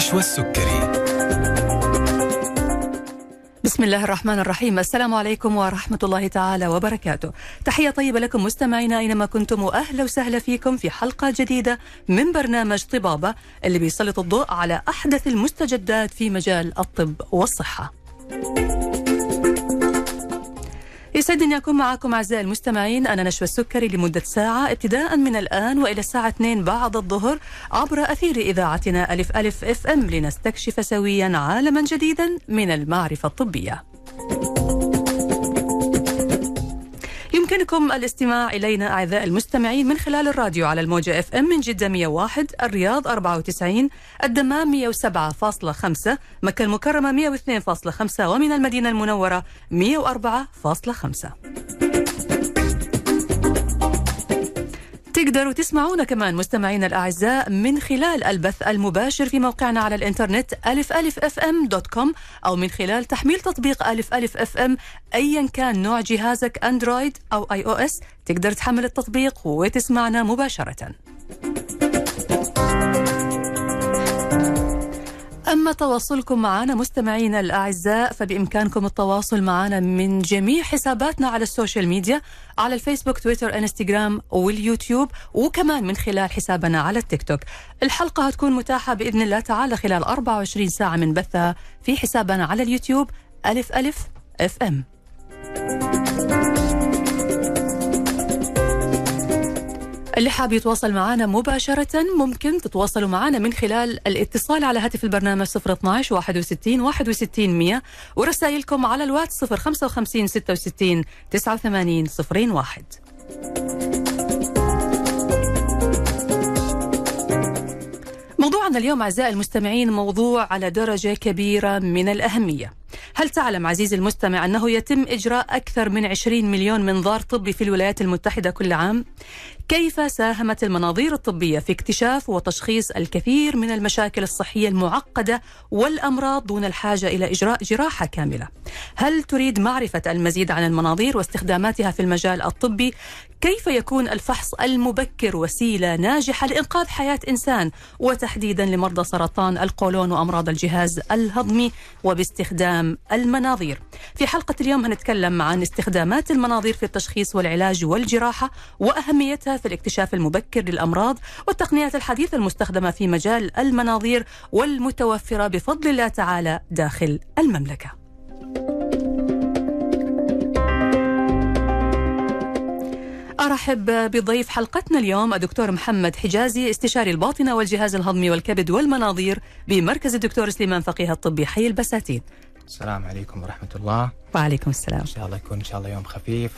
نشوى السكري بسم الله الرحمن الرحيم. السلام عليكم ورحمة الله تعالى وبركاته. تحية طيبة لكم مستمعينا أينما كنتم وأهلا وسهلا فيكم في حلقة جديدة من برنامج طبابة اللي بيسلط الضوء على أحدث المستجدات في مجال الطب والصحة. يسعدني أكون معكم أعزائي المستمعين. أنا نشوى السكري لمدة ساعة ابتداء من الآن وإلى الساعة 2 بعد الظهر عبر أثير إذاعتنا ألف ألف إف إم لنستكشف سويا عالما جديدا من المعرفة الطبية. يمكنكم الاستماع إلينا أعزائي المستمعين من خلال الراديو على الموجة إف إم من جدة 101 الرياض 94 الدمام 107.5 مكة المكرمة 102.5 ومن المدينة المنورة 104.5 تقدروا تسمعونا كمان مستمعينا الأعزاء من خلال البث المباشر في موقعنا على الإنترنت ألف ألف FM dot com أو من خلال تحميل تطبيق ألف ألف FM أيا كان نوع جهازك أندرويد أو iOS تقدر تحمل التطبيق وتسمعنا مباشرة. تواصلكم معنا مستمعينا الأعزاء فبإمكانكم التواصل معنا من جميع حساباتنا على ال social media على الفيسبوك تويتر إنستغرام واليوتيوب وكمان من خلال حسابنا على التيك توك. الحلقة هتكون متاحة بإذن الله تعالى خلال 24 ساعة من بثها في حسابنا على اليوتيوب ألف ألف أف أم. اللي حاب يتواصل معنا مباشرة ممكن تتواصلوا معنا من خلال الاتصال على هاتف البرنامج 012 61 61 100 ورسائلكم على الواتس 055 66 89 01 موضوعنا اليوم أعزائي المستمعين موضوع على درجة كبيرة من الأهمية. هل تعلم عزيزي المستمع أنه يتم إجراء أكثر من 20 مليون منظار طبي في الولايات المتحدة كل عام؟ كيف ساهمت المناظير الطبية في اكتشاف وتشخيص الكثير من المشاكل الصحية المعقدة والأمراض دون الحاجة إلى إجراء جراحة كاملة؟ هل تريد معرفة المزيد عن المناظير واستخداماتها في المجال الطبي؟ كيف يكون الفحص المبكر وسيلة ناجحة لإنقاذ حياة إنسان وتحديدا لمرضى سرطان القولون وأمراض الجهاز الهضمي وباستخدام المناظير. في حلقة اليوم هنتكلم عن استخدامات المناظير في التشخيص والعلاج والجراحة وأهميتها في الاكتشاف المبكر للأمراض والتقنيات الحديثة المستخدمة في مجال المناظير والمتوفرة بفضل الله تعالى داخل المملكة. أرحب بضيف حلقتنا اليوم الدكتور محمد حجازي استشاري الباطنة والجهاز الهضمي والكبد والمناظير بمركز الدكتور سليمان فقيه الطبي. حي البساتين. السلام عليكم ورحمة الله. وعليكم السلام. إن شاء الله يكون إن شاء الله يوم خفيف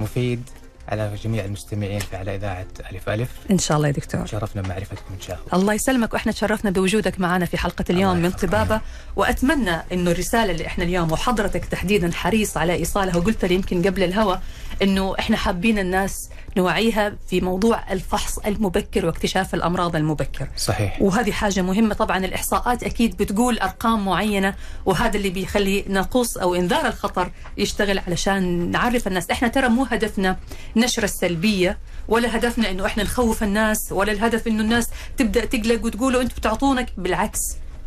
مفيد على جميع المستمعين في على إذاعة ألف ألف. إن شاء الله يا دكتور. شرفنا بمعرفتكم إن شاء الله. الله يسلمك وإحنا تشرفنا بوجودك معنا في حلقة اليوم من. طبابة. وأتمنى أنه الرسالة اللي إحنا اليوم وحضرتك تحديدا حريص على إيصالها وقلت لي يمكن قبل الهوى أنه إحنا حابين الناس نوعيها في موضوع الفحص المبكر واكتشاف الأمراض المبكر. صحيح. وهذه حاجة مهمة. طبعا الإحصاءات أكيد بتقول أرقام معينة وهذا اللي بيخلي ناقوس أو إنذار الخطر يشتغل علشان نعرف الناس. إحنا ترى مو هدفنا نشر السلبية ولا هدفنا إنه إحنا نخوف الناس ولا الهدف إنه الناس تبدأ تقلق وتقولوا أنتم بتعطونك. بالعكس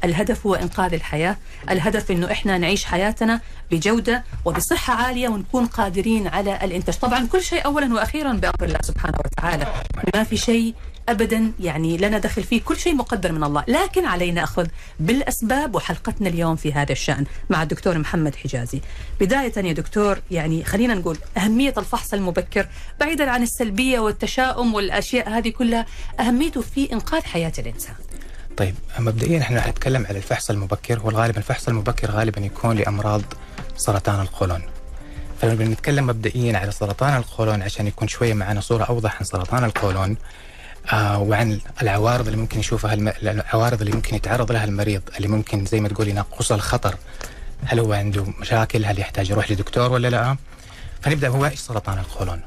الهدف هو إنقاذ الحياة. الهدف إنه إحنا نعيش حياتنا بجودة وبصحة عالية ونكون قادرين على الإنتاج. طبعا كل شيء أولا وأخيرا بأمر الله سبحانه وتعالى. ما في شيء ابدا يعني لنا دخل فيه. كل شيء مقدر من الله. لكن علينا أخذ بالأسباب وحلقتنا اليوم في هذا الشأن مع الدكتور محمد حجازي. بداية يا دكتور يعني خلينا نقول أهمية الفحص المبكر بعيدا عن السلبية والتشاؤم والأشياء هذه كلها أهميته في إنقاذ حياة الإنسان. طيب مبدئيا إحنا نتكلم على الفحص المبكر هو الغالب الفحص المبكر غالبا يكون لأمراض سرطان القولون. فلما بنتكلم مبدئيا على سرطان القولون عشان يكون شوية معنا صورة أوضح عن سرطان القولون آه وعن العوارض اللي ممكن يشوفها الم... العوارض اللي ممكن يتعرض لها المريض اللي ممكن زي ما تقول ينقص الخطر. هل هو عنده مشاكل؟ هل يحتاج يروح لدكتور ولا لا؟ فنبدأ هو إيش سرطان القولون.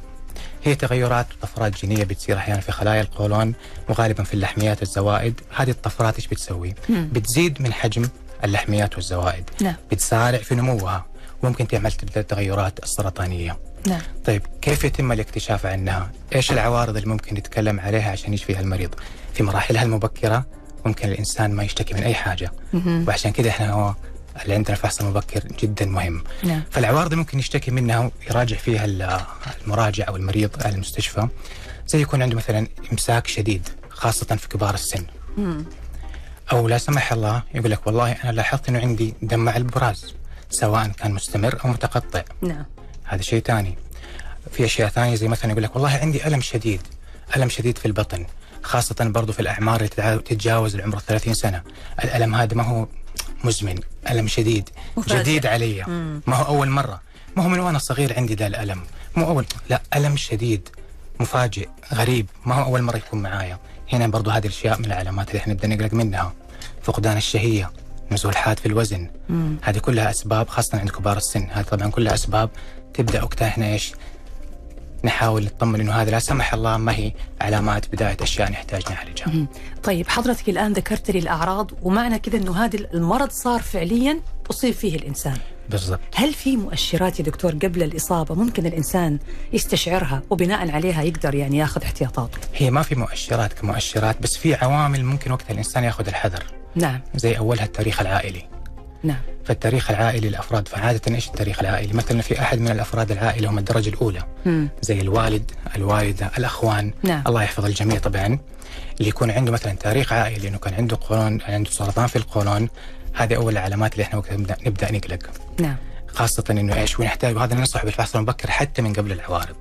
هي تغيرات وطفرات جينية بتصير أحيانا في خلايا القولون وغالبا في اللحميات والزوائد هذه الطفرات إيش بتسوي مم. بتزيد من حجم اللحميات والزوائد نعم بتسارع في نموها وممكن تعمل تبدأ التغيرات السرطانية نعم طيب كيف يتم الاكتشاف عنها؟ إيش العوارض اللي ممكن نتكلم عليها عشان يشفيها المريض؟ في مراحلها المبكرة ممكن الإنسان ما يشتكي من أي حاجة مهم. وعشان كده إحنا هو اللي عندنا الفحص المبكر جدا مهم. نعم. فالعوارض ممكن يشتكي منها يراجع فيها ال- المراجع أو المريض على المستشفى. زي يكون عنده مثلا إمساك شديد خاصة في كبار السن. مم. أو لا سمح الله يقول لك والله أنا لاحظت إنه عندي دم مع البراز سواء كان مستمر أو متقطع. نعم. هذا شيء ثاني. في أشياء ثانية زي مثلا يقول لك والله عندي ألم شديد ألم شديد في البطن خاصة برضو في الأعمار اللي تتجاوز العمر 30 سنة. الألم هذا ما هو مزمن ألم شديد مفاجئ. جديد علي. مم. ما هو أول مرة. ما هو من وأنا صغير عندي ذا الألم. مو أول لا ألم شديد مفاجئ غريب. ما هو أول مرة يكون معايا. هنا برضو هذه الأشياء من العلامات اللي إحنا نبدا نقلق منها. فقدان الشهية نزول حاد في الوزن. مم. هذه كلها أسباب خاصة عند كبار السن. هذه طبعا كلها أسباب تبدأ وقتها إحنا إيش؟ نحاول نطمن إنه هذا لا سمح الله ما هي علامات بداية أشياء نحتاج نعالجها. طيب حضرتك الآن ذكرت لي الأعراض ومعنى كذا أنه هذا المرض صار فعليا أصيب فيه الإنسان. بالضبط. هل في مؤشرات يا دكتور قبل الإصابة ممكن الإنسان يستشعرها وبناء عليها يقدر يعني ياخذ احتياطاته هي ما في مؤشرات كمؤشرات بس في عوامل ممكن وقتها الإنسان ياخذ الحذر. نعم. زي أولها التاريخ العائلي. نعم. فالتاريخ العائلي الافراد فعادة إيش التاريخ العائلي؟ مثلا في أحد من الأفراد العائلة هم الدرجة الأولى. مم. زي الوالد، الوالدة، الأخوان. نعم. الله يحفظ الجميع طبعا. اللي يكون عنده مثلا تاريخ عائلي إنه كان عنده قولون عنده سرطان في القولون هذه أول العلامات اللي إحنا وقتها نبدا نبدأ نقلق. نعم. خاصة إنه إيش ونحتاج وهذا ننصح بالفحص المبكر حتى من قبل العوارض.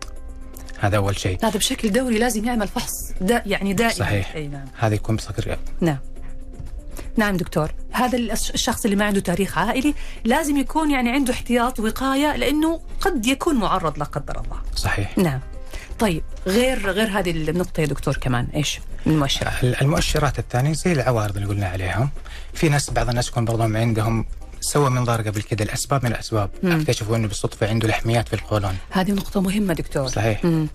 هذا أول شيء. هذا بشكل دوري لازم يعمل فحص دا يعني دائما. صحيح. أي نعم. هذا يكون بصقر نعم. نعم دكتور. هذا الشخص اللي ما عنده تاريخ عائلي لازم يكون يعني عنده احتياط وقاية لأنه قد يكون معرض لا قدر الله. صحيح. نعم. طيب غير غير هذه النقطة يا دكتور كمان إيش المؤشرات؟ المؤشرات الثانية زي العوارض اللي قلنا عليها في ناس بعض الناس يكون برضهم عندهم سوى منظار قبل كده الاسباب من الأسباب. أكتشفوا إنه بالصدفة عنده لحميات في القولون. هذه نقطة مهمة دكتور. صحيح. مم.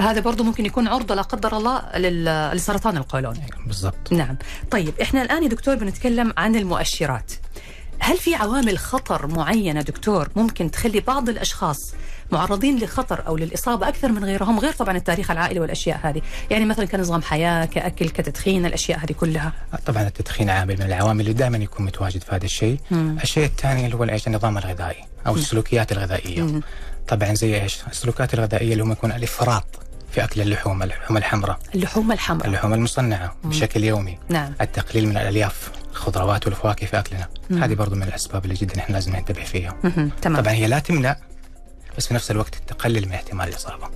هذا برضو ممكن يكون عرضة لا قدر الله لل- لسرطان القولون. بالضبط. نعم. طيب إحنا الآن يا دكتور بنتكلم عن المؤشرات. هل في عوامل خطر معينة دكتور ممكن تخلي بعض الأشخاص معرضين لخطر أو للإصابة أكثر من غيرهم غير طبعا التاريخ العائلي والأشياء هذه. يعني مثلا كنظام حياة كأكل كتدخين الأشياء هذه كلها. طبعا التدخين عامل من العوامل اللي دائما يكون متواجد في هذا الشيء. مم. الشيء الثاني اللي هو إيش النظام الغذائي أو السلوكيات الغذائية. مم. طبعا زي إيش؟ السلوكيات الغذائية اللي هم يكون الإفراط في أكل اللحوم اللحوم الحمراء. اللحوم الحمراء. اللحوم المصنعة بشكل يومي. نعم. التقليل من الألياف الخضروات والفواكه في أكلنا. هذه برضو من الأسباب اللي جدا إحنا لازم ننتبه فيها. مهم. تمام. طبعا هي لا تمنع بس في نفس الوقت تقلل من احتمال الإصابة.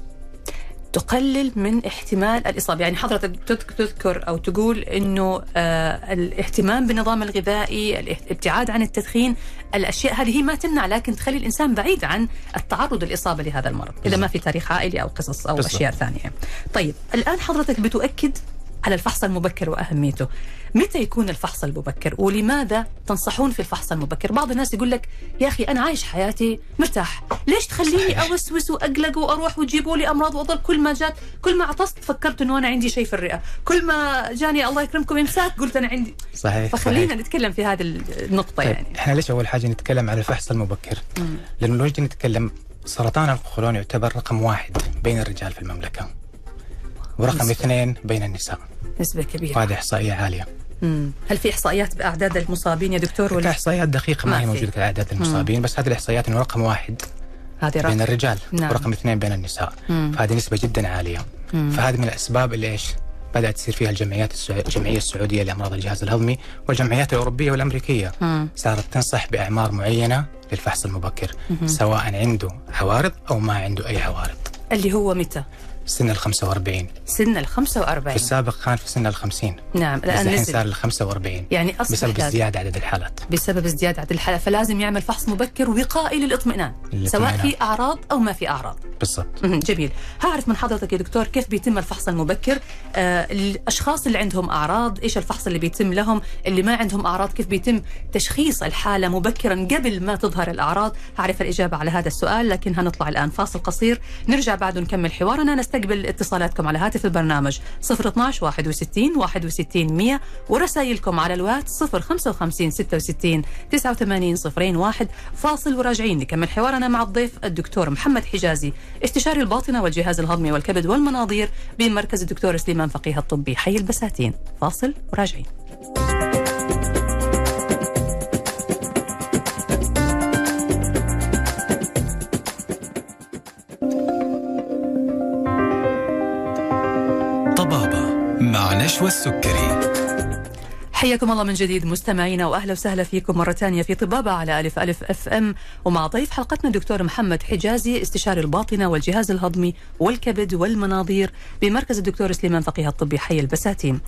تقلل من احتمال الإصابة. يعني حضرتك تذك- تذكر أو تقول أنه آه الاهتمام بالنظام الغذائي الابتعاد عن التدخين الأشياء هذه ما تمنع لكن تخلي الإنسان بعيد عن التعرض للإصابة لهذا المرض إذا ما في تاريخ عائلي أو قصص أو بالضبط. أشياء ثانية. طيب الآن حضرتك بتؤكد على الفحص المبكر وأهميته. متى يكون الفحص المبكر ولماذا تنصحون في الفحص المبكر بعض الناس يقول لك يا أخي أنا عايش حياتي مرتاح ليش تخليني. أوسوس وأقلق وأروح وتجيبوا لي أمراض وأضل كل ما جات كل ما عطست فكرت أنه أنا عندي شيء في الرئة كل ما جاني الله يكرمكم إمساك قلت أنا عندي صحيح فخلينا صحيح. نتكلم في هذه النقطة طيب يعني إحنا ليش أول حاجة نتكلم على الفحص المبكر؟ مم. لأنه لو نتكلم سرطان القولون يعتبر رقم واحد بين الرجال في المملكة ورقم نسبة. اثنين بين النساء نسبة كبيرة وهذه إحصائية عالية مم. هل في إحصائيات بأعداد المصابين يا دكتور ولا كاحصائيات دقيقة ما, ما هي. موجودة كاعداد المصابين بس هذه الإحصائيات إنه رقم واحد هذه بين رقم الرجال نعم. ورقم اثنين بين النساء مم. فهذه نسبة جدا عالية مم. فهذه من الأسباب اللي إيش؟ بدأت تصير فيها الجمعيات. الجمعية السعودية لأمراض الجهاز الهضمي والجمعيات الأوروبية والأمريكية مم. صارت تنصح بأعمار معينة للفحص المبكر سواء عنده عوارض أو ما عنده أي عوارض اللي هو متى سن ال 45 سن ال في 45 السابق كان في سن ال 50 نعم بس الآن الحين نزل. صار ال 45 يعني أصبح بسبب. ازدياد عدد الحالات. بسبب ازدياد عدد الحالة فلازم يعمل فحص مبكر وقائي للاطمئنان سواء. في أعراض أو ما في أعراض. بالضبط. جميل. هعرف من حضرتك يا دكتور كيف بيتم الفحص المبكر؟ آه الأشخاص اللي عندهم أعراض إيش الفحص اللي بيتم لهم؟ اللي ما عندهم أعراض كيف بيتم تشخيص الحالة مبكرا قبل ما تظهر الأعراض؟ هعرف الإجابة على هذا السؤال لكن هنطلع الآن فاصل قصير. نرجع بعد نكمل حوارنا نستقبل اتصالاتكم على هاتف البرنامج 012 61 61 100 ورسائلكم على الواتس 055 66 89 صفرين واحد فاصل وراجعين نكمل حوارنا مع الضيف الدكتور محمد حجازي استشاري الباطنة والجهاز الهضمي والكبد والمناظير بمركز الدكتور سليمان فقيه الطبي. حي البساتين. فاصل وراجعين. مع نشوى السكري حياكم الله من جديد مستمعينا وأهلا وسهلا فيكم مرة ثانية في طبابة على ألف ألف أف أم ومع ضيف حلقتنا الدكتور محمد حجازي استشاري الباطنة والجهاز الهضمي والكبد والمناظير بمركز الدكتور سليمان فقيه الطبي حي البساتين.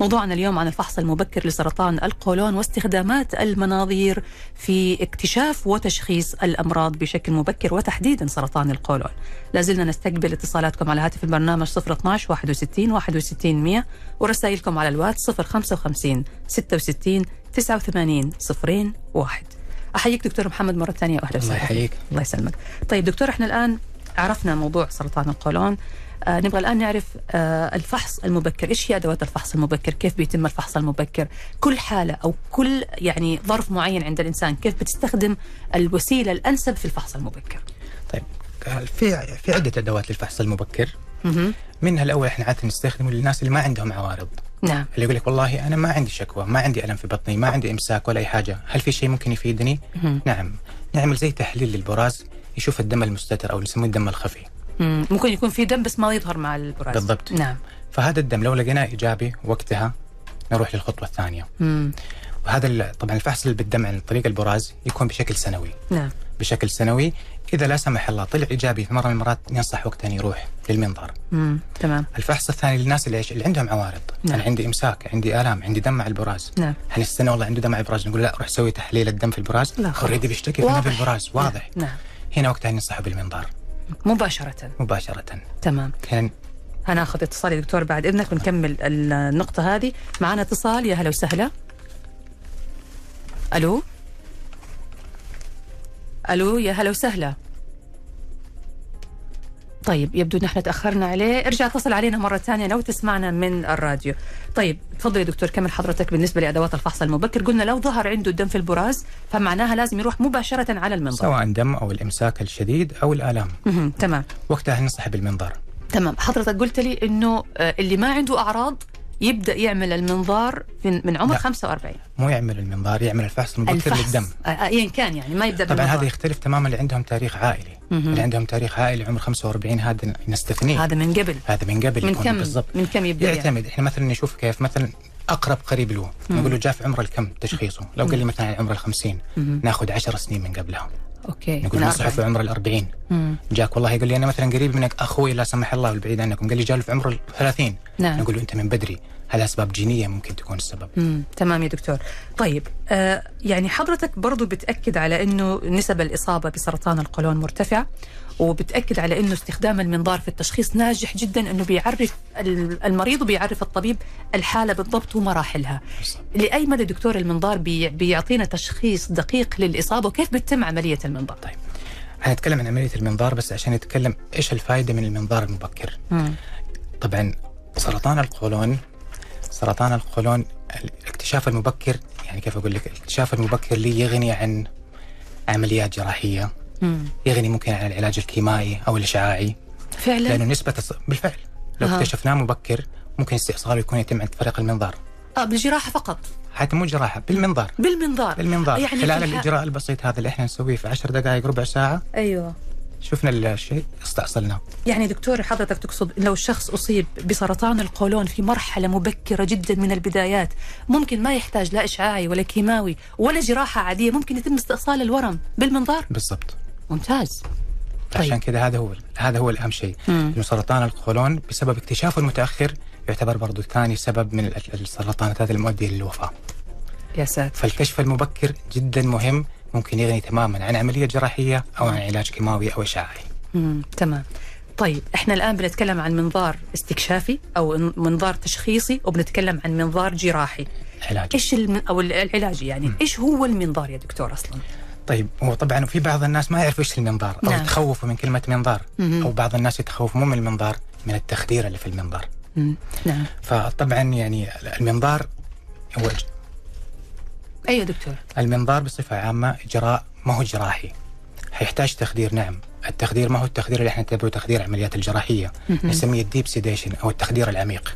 موضوعنا اليوم عن الفحص المبكر لسرطان القولون واستخدامات المناظير في اكتشاف وتشخيص الأمراض بشكل مبكر وتحديدا سرطان القولون. لازلنا نستقبل اتصالاتكم على هاتف البرنامج 012 61 61 100 ورسائلكم على الواتس 055 66 89 صفرين واحد. أحييك دكتور محمد مرة ثانية وأهلا الله وسهلا. يحييك. الله يسلمك. طيب دكتور إحنا الآن عرفنا موضوع سرطان القولون. آه نبغى الآن نعرف آه الفحص المبكر. إيش هي أدوات الفحص المبكر؟ كيف بيتم الفحص المبكر؟ كل حالة أو كل يعني ظرف معين عند الإنسان كيف بتستخدم الوسيلة الأنسب في الفحص المبكر؟ طيب في في عدة أدوات للفحص المبكر. منها الأول إحنا عادة نستخدمه للناس اللي ما عندهم عوارض. نعم. اللي يقول لك والله أنا ما عندي شكوى ما عندي ألم في بطني ما عندي إمساك ولا أي حاجة. هل في شيء ممكن يفيدني؟ مهم. نعم. نعمل زي تحليل للبراز يشوف الدم المستتر أو نسميه الدم الخفي. مم. ممكن يكون في دم بس ما يظهر مع البراز. بالضبط. نعم. فهذا الدم لو لقيناه إيجابي وقتها نروح للخطوة الثانية. مم. وهذا طبعا الفحص بالدم عن طريق البراز يكون بشكل سنوي. نعم. بشكل سنوي إذا لا سمح الله طلع إيجابي في مرة من المرات ينصح وقتها يروح للمنظار مم. تمام. الفحص الثاني للناس اللي, اللي عندهم عوارض. نعم. أنا عندي إمساك عندي آلام عندي دم مع البراز. نعم. حنستنى والله عنده دم مع البراز نقول لا روح سوي تحليل الدم في البراز. لا خلاص. already بيشتكي في واضح. البراز واضح. نعم. هنا وقتها ننصحه بالمنظار مباشرة. مباشرة. تمام. كان هناخذ اتصال يا دكتور بعد إذنك ونكمل النقطة هذه. معنا اتصال يا هلا وسهلا. ألو؟ ألو يا هلا وسهلا. طيب يبدو نحن تأخرنا عليه. ارجع اتصل علينا مرة ثانية لو تسمعنا من الراديو. طيب تفضل يا دكتور كمل حضرتك بالنسبة لأدوات الفحص المبكر. قلنا لو ظهر عنده الدم في البراز فمعناها لازم يروح مباشرة على المنظار سواء دم أو الإمساك الشديد أو الآلام. تمام. وقتها ننصح بالمنظار تمام. حضرتك قلت لي إنه آه، اللي ما عنده أعراض يبدأ يعمل المنظار من عمر لا. 45 مو يعمل المنظار يعمل الفحص المبكر للدم. ايا كان يعني ما يبدأ طبعا بالمنظار. هذا يختلف تماما اللي عندهم تاريخ عائلي. مهم. اللي عندهم تاريخ عائلي عمر 45 هذا نستثنيه. هذا من قبل. هذا من قبل من كم بالضبط. من كم يبدأ يعني. يعتمد. إحنا مثلا نشوف كيف مثلا أقرب قريب له. نقول له جاء في عمر الكم تشخيصه. لو قال لي مثلا عمر ال50 مهم. ناخذ 10 سنين من قبلها أوكي. نقول من نصحه في أربعة. عمر ال40 مم. جاك والله يقول لي أنا مثلا قريب منك أخوي لا سمح الله والبعيد عنكم. قال لي جاء في عمر ال30 نعم. نقول له أنت من بدري. هل أسباب جينية ممكن تكون السبب؟ مم. تمام يا دكتور. طيب آه يعني حضرتك برضو بتأكد على أنه نسب الإصابة بسرطان القولون مرتفعة؟ وبتأكد على أنه استخدام المنظار في التشخيص ناجح جدا أنه بيعرف ال- المريض وبيعرف الطبيب الحالة بالضبط ومراحلها. لأي مدى دكتور المنظار بي بيعطينا تشخيص دقيق للإصابة وكيف بتتم عملية المنظار؟ طيب. حنتكلم عن عملية المنظار بس عشان نتكلم إيش الفائده من المنظار المبكر. مم. طبعا سرطان القولون سرطان القولون الاكتشاف المبكر يعني كيف أقول لك الاكتشاف المبكر لي يغني عن عمليات جراحية. مم. يغني ممكن عن العلاج الكيمائي أو الإشعاعي. فعلا؟ لأنه نسبة الص- بالفعل. لو. اكتشفناه مبكر ممكن استئصاله يكون يتم عن طريق المنظار. آه بالجراحة فقط؟ حتى مو جراحة بالمنظار. بالمنظار. بالمنظار. يعني خلال الإجراء البسيط هذا اللي إحنا نسويه في 10 دقائق ربع ساعة. أيوه. شفنا الشيء استأصلناه. يعني دكتور حضرتك تقصد لو الشخص أصيب بسرطان القولون في مرحلة مبكرة جدا من البدايات ممكن ما يحتاج لا إشعاعي ولا كيماوي ولا جراحة عادية ممكن يتم استئصال الورم بالمنظار؟ بالضبط. ممتاز. طيب. عشان كذا هذا هو هذا هو الأهم شيء. مم. إنه سرطان القولون بسبب اكتشافه المتأخر يعتبر برضو ثاني سبب من ال- السرطانات هذه المؤدية للوفاة. يا ساتر. فالكشف المبكر جدا مهم ممكن يغني تماما عن عملية جراحية أو عن علاج كيماوي أو إشعاعي. مم. تمام. طيب إحنا الآن بنتكلم عن منظار استكشافي أو منظار تشخيصي وبنتكلم عن منظار جراحي. علاج إيش الم... أو العلاجي يعني. إيش هو المنظار يا دكتور أصلا؟ طيب هو طبعا في بعض الناس ما يعرفوا إيش المنظار أو نعم. يتخوفوا من كلمة منظار مهم. أو بعض الناس يتخوفوا مو من المنظار من التخدير اللي في المنظار. مم. نعم. فطبعا يعني المنظار هو أيوه دكتور. المنظار بصفة عامة إجراء ما هو جراحي. حيحتاج تخدير نعم. التخدير ما هو التخدير اللي إحنا نعتبره تخدير العمليات الجراحية. مهم. نسميه ال deep sedation أو التخدير العميق.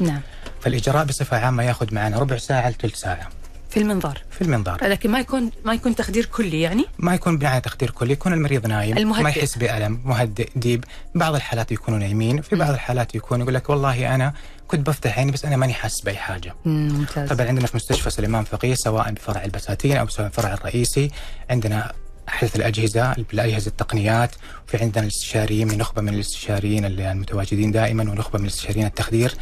نعم. فالإجراء بصفة عامة ياخذ معنا ربع ساعة لثلث ساعة. في المنظار. في المنظار. لكن ما يكون ما يكون تخدير كلي يعني؟ ما يكون بناء تخدير كلي يكون المريض نايم المهدئ. ما يحس بألم مهدئ ديب. بعض الحالات يكونوا نايمين في بعض الحالات يكون يقول لك والله أنا كنت بفتح عيني بس أنا ماني حاسس بأي حاجة. مم، ممتاز. طبعا عندنا في مستشفى سليمان فقيه سواء بفرع البساتين أو سواء الفرع الرئيسي عندنا احدث الأجهزة بالاجهزه التقنيات وفي عندنا الاستشاريين من نخبة من الاستشاريين اللي المتواجدين دائما ونخبة من الاستشاريين التخدير.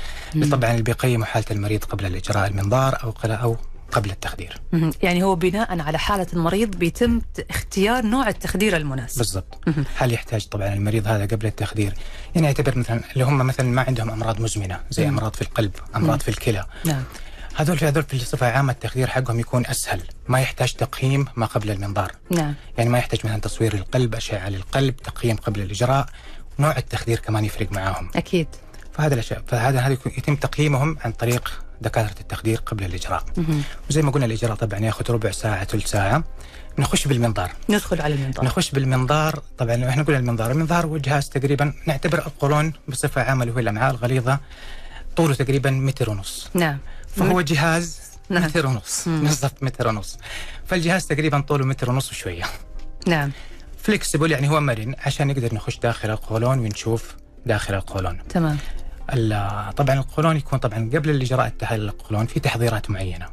طبعا اللي بيقيموا حالة المريض قبل الإجراء المنظار أو أو قبل التخدير. يعني هو بناء على حالة المريض بيتم اختيار نوع التخدير المناسب. بالضبط. هل يحتاج طبعا المريض هذا قبل التخدير؟ يعني يعتبر مثلا اللي هم مثلا ما عندهم أمراض مزمنة زي مم. أمراض في القلب أمراض في الكلى. نعم. هذول في هذول في الصفة عامة التخدير حقهم يكون أسهل. ما يحتاج تقييم ما قبل المنظار. نعم. يعني ما يحتاج مثلا تصوير للقلب أشعة للقلب تقييم قبل الإجراء نوع التخدير كمان يفرق معاهم. أكيد. فهذا الاشياء فهذا هذا يتم تقييمهم عن طريق دكاترة التخدير قبل الإجراء. مهم. وزي ما قلنا الإجراء طبعا ياخذ ربع ساعة ثلث ساعة. نخش بالمنظار. ندخل على المنظار. نخش بالمنظار. طبعا إحنا قلنا المنظار المنظار هو جهاز تقريبا نعتبر القولون بصفة عامة اللي هو الأمعاء الغليظة طوله تقريبا متر ونص. نعم. فهو جهاز نعم. متر ونص. مم. بالضبط متر ونص. فالجهاز تقريبا طوله متر ونص وشوية. نعم. فليكسبل يعني هو مرن عشان نقدر نخش داخل القولون ونشوف داخل القولون. تمام. طبعا القولون يكون طبعا قبل الإجراء التحليل القولون في تحضيرات معينة.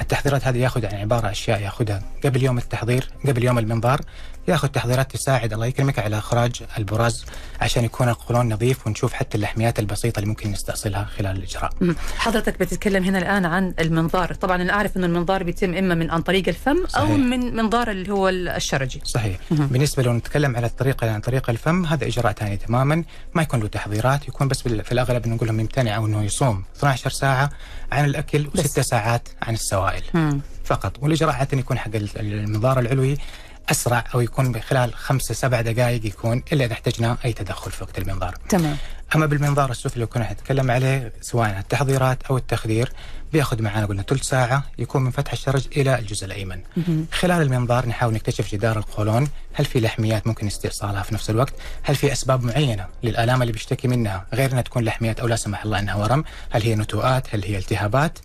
التحضيرات هذه ياخذ عن عبارة أشياء ياخذها قبل يوم التحضير قبل يوم المنظار ياخذ تحضيرات تساعد الله يكرمك على إخراج البراز عشان يكون القولون نظيف ونشوف حتى اللحميات البسيطة اللي ممكن نستأصلها خلال الإجراء. حضرتك بتتكلم هنا الآن عن المنظار طبعا أنا أعرف أن المنظار بيتم إما من عن طريق الفم صحيح. من منظار اللي هو الشرجي صحيح. بالنسبة لو نتكلم على الطريقة عن طريق الفم هذا إجراء ثاني تماما ما يكون له تحضيرات يكون بس في الأغلب نقول لهم يمتنع أو إنه يصوم 12 ساعة عن الأكل. وست ساعات عن السوائل مم. فقط والاجراء عاده يكون حق ال- المنظار العلوي أسرع أو يكون خلال خمسة سبع دقائق يكون إلا إذا احتجنا أي تدخل في وقت المنظار. تمام أما بالمنظار السفلي اللي كنا نتكلم عليه سواء التحضيرات أو التخدير بياخذ معنا قلنا ثلث ساعة يكون من فتح الشرج إلى الجزء الأيمن. خلال المنظار نحاول نكتشف جدار القولون، هل في لحميات ممكن استئصالها في نفس الوقت؟ هل في أسباب معينة للآلام اللي بيشتكي منها غير إنها تكون لحميات أو لا سمح الله إنها ورم؟ هل هي نتوءات؟ هل هي التهابات؟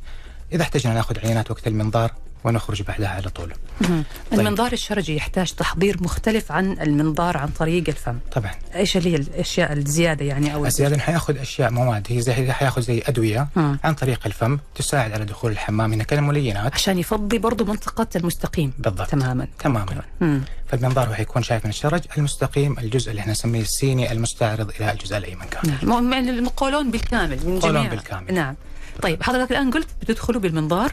إذا احتجنا ناخذ عينات وقت المنظار ونخرج بعدها على طول. طيب. المنظار الشرجي يحتاج تحضير مختلف عن المنظار عن طريق الفم. طبعا. إيش اللي هي الأشياء الزيادة يعني أو الزيادة؟ حيأخذ أشياء مواد هي زي حيأخذ زي أدوية مم. عن طريق الفم تساعد على دخول الحمام انها كالملينات عشان يفضي برضو منطقة المستقيم. بالضبط. تماما. تماما. مم. فالمنظار هو حيكون شايف من الشرج المستقيم الجزء اللي إحنا نسميه السيني المستعرض إلى الجزء الأيمن كامل. نعم. يعني القولون بالكامل من جميع. بالكامل. نعم. طيب حضرتك الآن قلت بتدخلوا بالمنظار.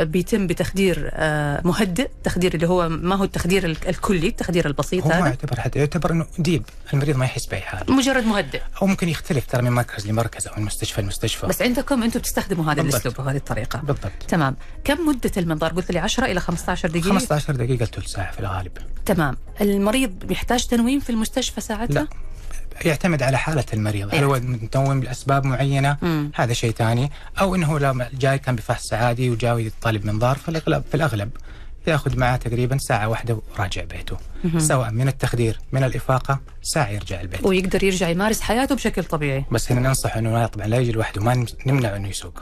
بيتم بتخدير آه، مهدئ تخدير اللي هو ما هو التخدير ال- الكلي التخدير البسيط هو ما هذا. يعتبر حتى يعتبر إنه ديب المريض ما يحس بأي حاجة مجرد مهدئ. أو ممكن يختلف ترى من مركز لمركز أو من مستشفى لمستشفى. بس عندكم أنتم بتستخدموا هذا. الأسلوب وهذه الطريقة. بالضبط. تمام. كم مدة المنظار؟ قلت لي 10 إلى 15 دقيقة. 15 دقيقة ثلث ساعة في الغالب. تمام. المريض يحتاج تنويم في المستشفى ساعتها؟ لا. يعتمد على حالة المريض. هل هو متنوم لأسباب معينة؟ مم. هذا شيء ثاني. أو أنه لما جاي كان بفحص عادي وجاي طالب منظار في الأغلب يأخذ معه تقريبا ساعة واحدة وراجع بيته. سواء من التخدير من الإفاقة ساعة يرجع البيت. ويقدر يرجع يمارس حياته بشكل طبيعي. بس هنا ننصح أنه طبعا لا يجي لوحده ما نمنع أنه يسوق.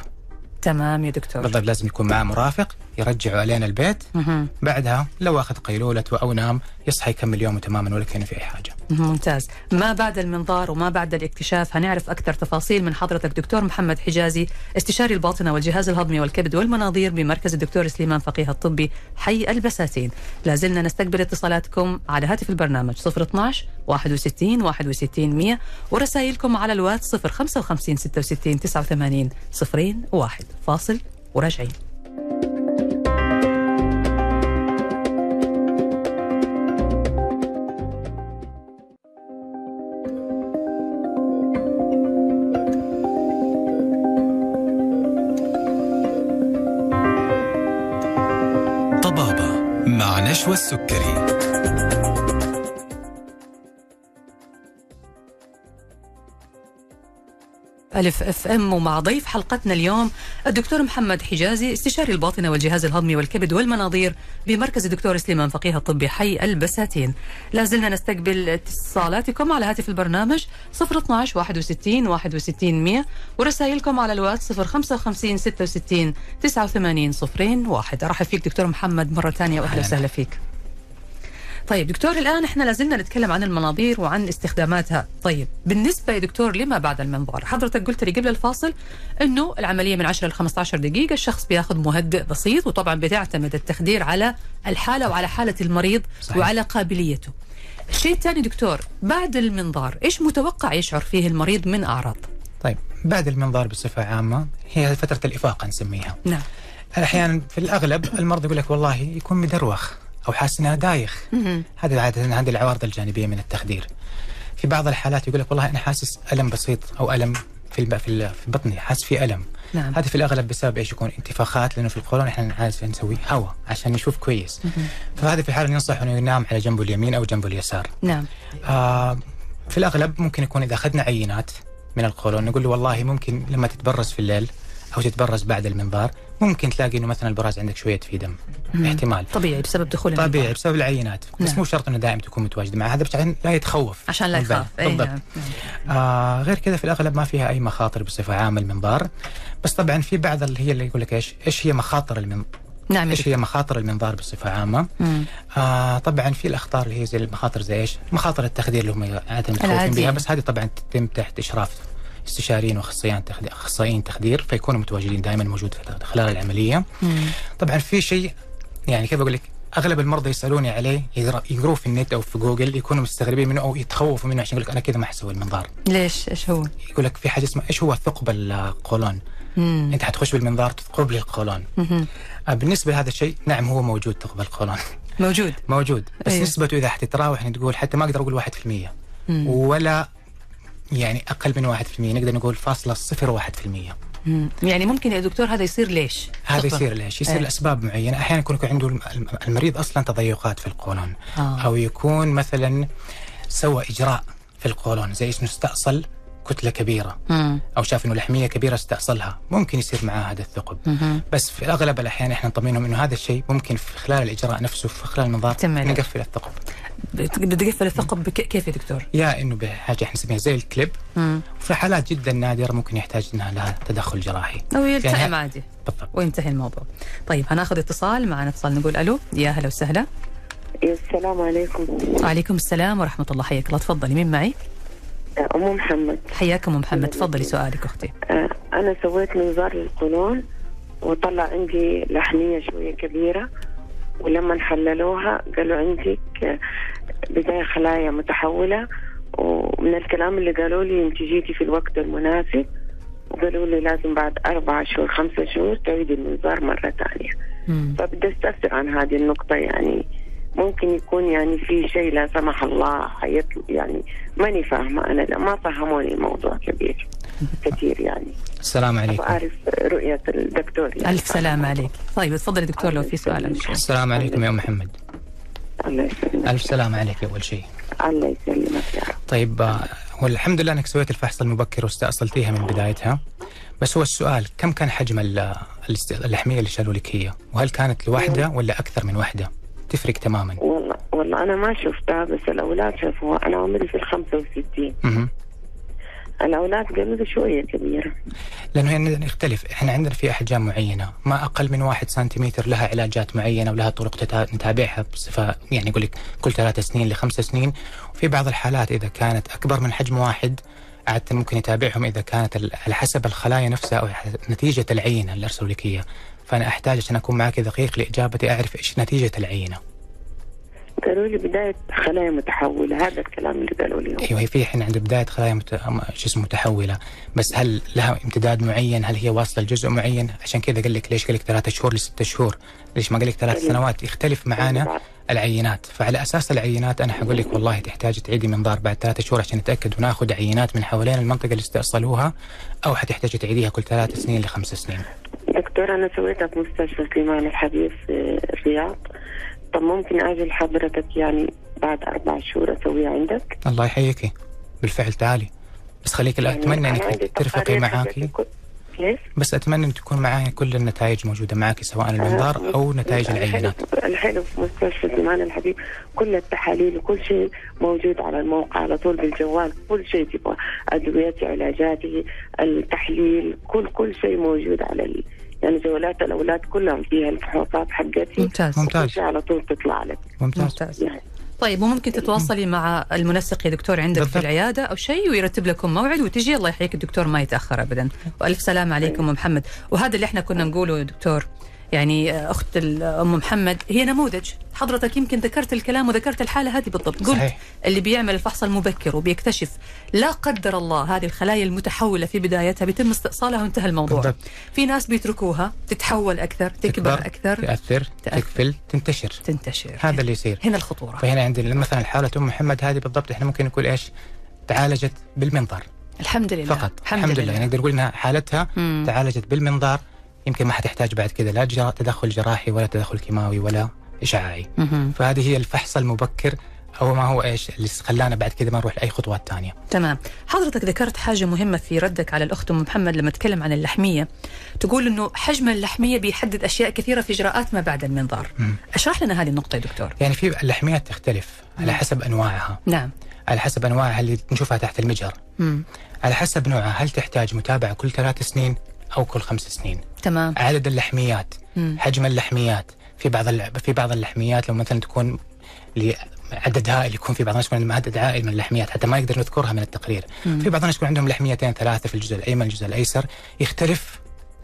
تمام يا دكتور. بالضبط لازم يكون معه مرافق يرجعه علينا البيت. مهم. بعدها لو أخذ قيلولته أو نام يصحى يكمل يومه تماما ولا كأنه في أي حاجة. ممتاز. ما بعد المنظار وما بعد الاكتشاف هنعرف أكثر تفاصيل من حضرتك دكتور محمد حجازي استشاري الباطنة والجهاز الهضمي والكبد والمناظير بمركز الدكتور سليمان فقيه الطبي حي البساتين. لازلنا نستقبل اتصالاتكم على هاتف البرنامج 012 61 61 100 ورسائلكم على الواتس 055 66 89 صفرين واحد فاصل وراجعين. مع نشوى السكري ألف FM ومع ضيف حلقتنا اليوم الدكتور محمد حجازي استشاري الباطنة والجهاز الهضمي والكبد والمناظير بمركز الدكتور سليمان فقيه الطبي حي البساتين. لا زلنا نستقبل اتصالاتكم على هاتف البرنامج 012 61 61 100 ورسائلكم على الواتس 055 66 89 صفرين واحد. أرحب فيك دكتور محمد مرة ثانية وأهلا وسهلا فيك. طيب دكتور الآن إحنا لازلنا نتكلم عن المناظير وعن استخداماتها طيب بالنسبة يا دكتور لما بعد المنظار حضرتك قلت لي قبل الفاصل أنه العملية من 10 ل 15 دقيقة الشخص بياخذ مهدئ بسيط وطبعا بتعتمد التخدير على الحالة وعلى حالة المريض صحيح. وعلى قابليته الشيء الثاني دكتور بعد المنظار إيش متوقع يشعر فيه المريض من أعراض؟ طيب بعد المنظار بصفة عامة هي فترة الإفاقة نسميها. نعم. أحيانا في الأغلب المرضى يقول لك والله يكون مدروخ أو حاسس إنها دايخ. هذه عادة هذه العوارض الجانبية من التخدير. في بعض الحالات يقول لك والله أنا حاسس ألم بسيط أو ألم في في في بطني حاسس في ألم. نعم. هذا في الأغلب بسبب إيش؟ يكون انتفاخات لأنه في القولون إحنا عاده نسوي هواء عشان نشوف كويس. فهذه في الحالة ينصح إنه ينام على جنبه اليمين أو جنبه اليسار. نعم. آه في الأغلب ممكن يكون إذا أخذنا عينات من القولون نقول له والله ممكن لما تتبرز في الليل أو تتبرز بعد المنظار ممكن تلاقي إنه مثلا البراز عندك شوية في دم. مم. احتمال طبيعي بسبب دخول طبيعي المنظار. بسبب العينات بس نعم. مو شرط إنه دائما تكون متواجدة معه هذا عشان لا يتخوف عشان لا يخاف بالضبط نعم. آه غير كذا في الأغلب ما فيها أي مخاطر بصفة عامة المنظار بس طبعا في بعض اللي هي اللي يقول لك إيش إيش هي مخاطر المنظار نعم إيش هي مخاطر المنظار بصفة عامة؟ آه طبعا في الأخطار اللي هي زي المخاطر زي إيش؟ مخاطر التخدير اللي هم عادة متخوفين بها بس هذه طبعا تتم تحت إشراف استشاريين وأخصائيين تخدير أخصائيين تخدير فيكونوا متواجدين دائما موجود خلال العملية. مم. طبعا في شيء يعني كيف أقول لك أغلب المرضى يسألوني عليه يقروه في النت أو في جوجل يكونوا مستغربين منه أو يتخوفوا منه عشان يقول لك أنا كذا ما حسوي المنظار. ليش؟ إيش هو؟ يقول لك في حاجة اسمها إيش هو ثقب القولون؟ مم. أنت حتخش بالمنظار تثقب لي القولون. آه بالنسبة لهذا الشيء نعم هو موجود ثقب القولون. موجود موجود بس أيوه. نسبته إذا حتتراوح تقول حتى ما أقدر أقول 1% مم. ولا يعني أقل من 1% نقدر نقول في المية مم. يعني ممكن يا دكتور هذا يصير ليش؟ هذا يصير ليش؟ يصير إيه. لأسباب معينة، أحيانا يكون يكون عنده المريض أصلا تضيقات في القولون آه. أو يكون مثلا سوى إجراء في القولون زي انه استأصل كتلة كبيرة مم. أو شاف إنه لحمية كبيرة استأصلها، ممكن يصير معاه هذا الثقب. مم. بس في اغلب الأحيان إحنا نطمنهم إنه هذا الشيء ممكن في خلال الإجراء نفسه في خلال المنظار. نقفل الثقب. بتقفل الثقب بك... كيف يا دكتور؟ يا إنه بحاجة إحنا نسميها زي الكليب مم. وفي حالات جدا نادرة ممكن يحتاج إنها لها تدخل جراحي. أو يلتئم يعني- عادي بالضبط. وينتهي الموضوع. طيب هناخذ اتصال معنا اتصال نقول ألو يا هلا وسهلا. السلام عليكم وعليكم السلام ورحمة الله حياك الله تفضلي مين معي؟ أم محمد حياكم أم محمد تفضلي سؤالك أختي. آه، أنا سويت منظار للقولون وطلع عندي لحمية شوية كبيرة ولما حللوها قالوا عندك آه، بداية خلايا متحولة ومن الكلام اللي قالوا لي أنت جيتي في الوقت المناسب وقالوا لي لازم بعد أربعة شهور خمسة شهور تعيدي المنظار مرة ثانية. فبدي أستفسر عن هذه النقطة يعني ممكن يكون يعني في شيء لا سمح الله حيطلع يعني ماني فاهمة أنا لا ما فهموني الموضوع كبير كثير يعني السلام عليكم. أعرف رؤية الدكتور يعني ألف سلام عليك. طيب تفضلي دكتور لو في سؤال. السلام عليكم يا أم محمد. الله يسلمك ألف سلام عليك أول شيء. الله يسلمك يا رب طيب آه، والحمد لله إنك سويت الفحص المبكر واستأصلتيها من بدايتها. بس هو السؤال كم كان حجم اللحميه اللي شالوا لك هي؟ وهل كانت لوحدة ولا أكثر من وحدة؟ تفرق تماما. والله والله أنا ما شفتها بس الأولاد شافوها. أنا عمري في الخمسة وستين. مهم. الأولاد قالوا لي شوية كبيرة. لأنه هنا يختلف، إحنا عندنا في أحجام معينة، ما أقل من واحد سنتيمتر لها علاجات معينة ولها طرق تتا- نتابعها بصفه يعني يقول لك كل ثلاث سنين لخمس سنين، وفي بعض الحالات إذا كانت أكبر من حجم واحد عادة ممكن يتابعهم إذا كانت ال- على حسب الخلايا نفسها أو ح- نتيجة العينة فأنا أحتاج عشان أكون معك دقيق لإجابتي أعرف إيش نتيجة العينة. قالوا لي بداية خلايا متحولة هذا الكلام اللي قالوا لي أيوه هي في الحين عند بداية خلايا مت... شو اسمه متحولة بس هل لها امتداد معين؟ هل هي واصلة لجزء معين؟ عشان كذا قال لك ليش قال لك ثلاثة شهور لستة شهور؟ ليش ما قال لك ثلاث. سنوات؟ يختلف معانا العينات، فعلى أساس العينات أنا حقول لك والله تحتاج تعيدي منظار بعد ثلاثة شهور عشان نتأكد وناخذ عينات من حوالين المنطقة اللي استأصلوها أو حتحتاج تعيديها كل ثلاث سنين لخمس سنين. دكتور أنا سويتها في مستشفى سليمان الحبيب في الرياض. طب ممكن أجي لحضرتك يعني بعد أربع شهور أسويها عندك؟ الله يحييكي بالفعل تعالي. بس خليك يعني إنك عندي ترفقي معاكي؟ بس أتمنى إن تكون معايا كل النتائج موجودة معك سواء المنظار أو نتائج العينات. الحين في مستشفى زمان الحبيب كل التحاليل وكل شيء موجود على الموقع على طول بالجوال كل شيء تبغى أدويتي علاجاتي التحليل كل كل شيء موجود على. يعني جوالات الأولاد كلها فيها الفحوصات حقتي. ممتاز. كل ممتاز. شيء على طول تطلع لك. ممتاز. ممتاز. يعني. طيب وممكن تتواصلي مع المنسق يا دكتور عندك في بالضبط. العيادة أو شيء ويرتب لكم موعد وتجي؟ الله يحييك الدكتور ما يتأخر ابدا. وألف سلام عليكم ام محمد. وهذا اللي إحنا كنا نقوله يا دكتور. يعني آه، أخت ال- أم محمد هي نموذج. حضرتك يمكن ذكرت الكلام وذكرت الحالة هذه بالضبط. قلت صحيح. اللي بيعمل الفحص المبكر وبيكتشف لا قدر الله هذه الخلايا المتحولة في بدايتها بيتم استئصالها وانتهى الموضوع. بالضبط. في ناس بيتركوها تتحول أكثر تكبر أكثر. تاثر تأثر. تكفل تنتشر. تنتشر. هذا اللي يصير. هنا الخطورة. فهنا عندنا مثلا حالة أم محمد هذه بالضبط إحنا ممكن نقول إيش؟ تعالجت بالمنظار الحمد لله. فقط. الحمد لله. يعني نقدر نقول إنها حالتها مم. تعالجت بالمنظار يمكن ما حتحتاج بعد كذا لا تدخل جراحي ولا تدخل كيماوي ولا إشعاعي. فهذه هي الفحص المبكر أو ما هو إيش اللي خلانا بعد كذا ما نروح لأي خطوات ثانية تمام. حضرتك ذكرت حاجة مهمة في ردك على الأخت أم محمد لما تكلم عن اللحمية. تقول أنه حجم اللحمية بيحدد أشياء كثيرة في إجراءات ما بعد المنظار. مم. أشرح لنا هذه النقطة يا دكتور. يعني في اللحميات تختلف على حسب أنواعها. نعم. على حسب أنواعها اللي نشوفها تحت المجهر مم. على حسب نوعها هل تحتاج متابعة كل ثلاث سنين؟ أو كل خمس سنين. تمام. عدد اللحميات مم. حجم اللحميات. في بعض في بعض اللحميات لو مثلا تكون لعدد هائل يكون في بعض الناس يكون عدد عائل من اللحميات حتى ما نقدر نذكرها من التقرير. مم. في بعض الناس يكون عندهم لحميتين ثلاثة في الجزء الأيمن الجزء الأيسر. يختلف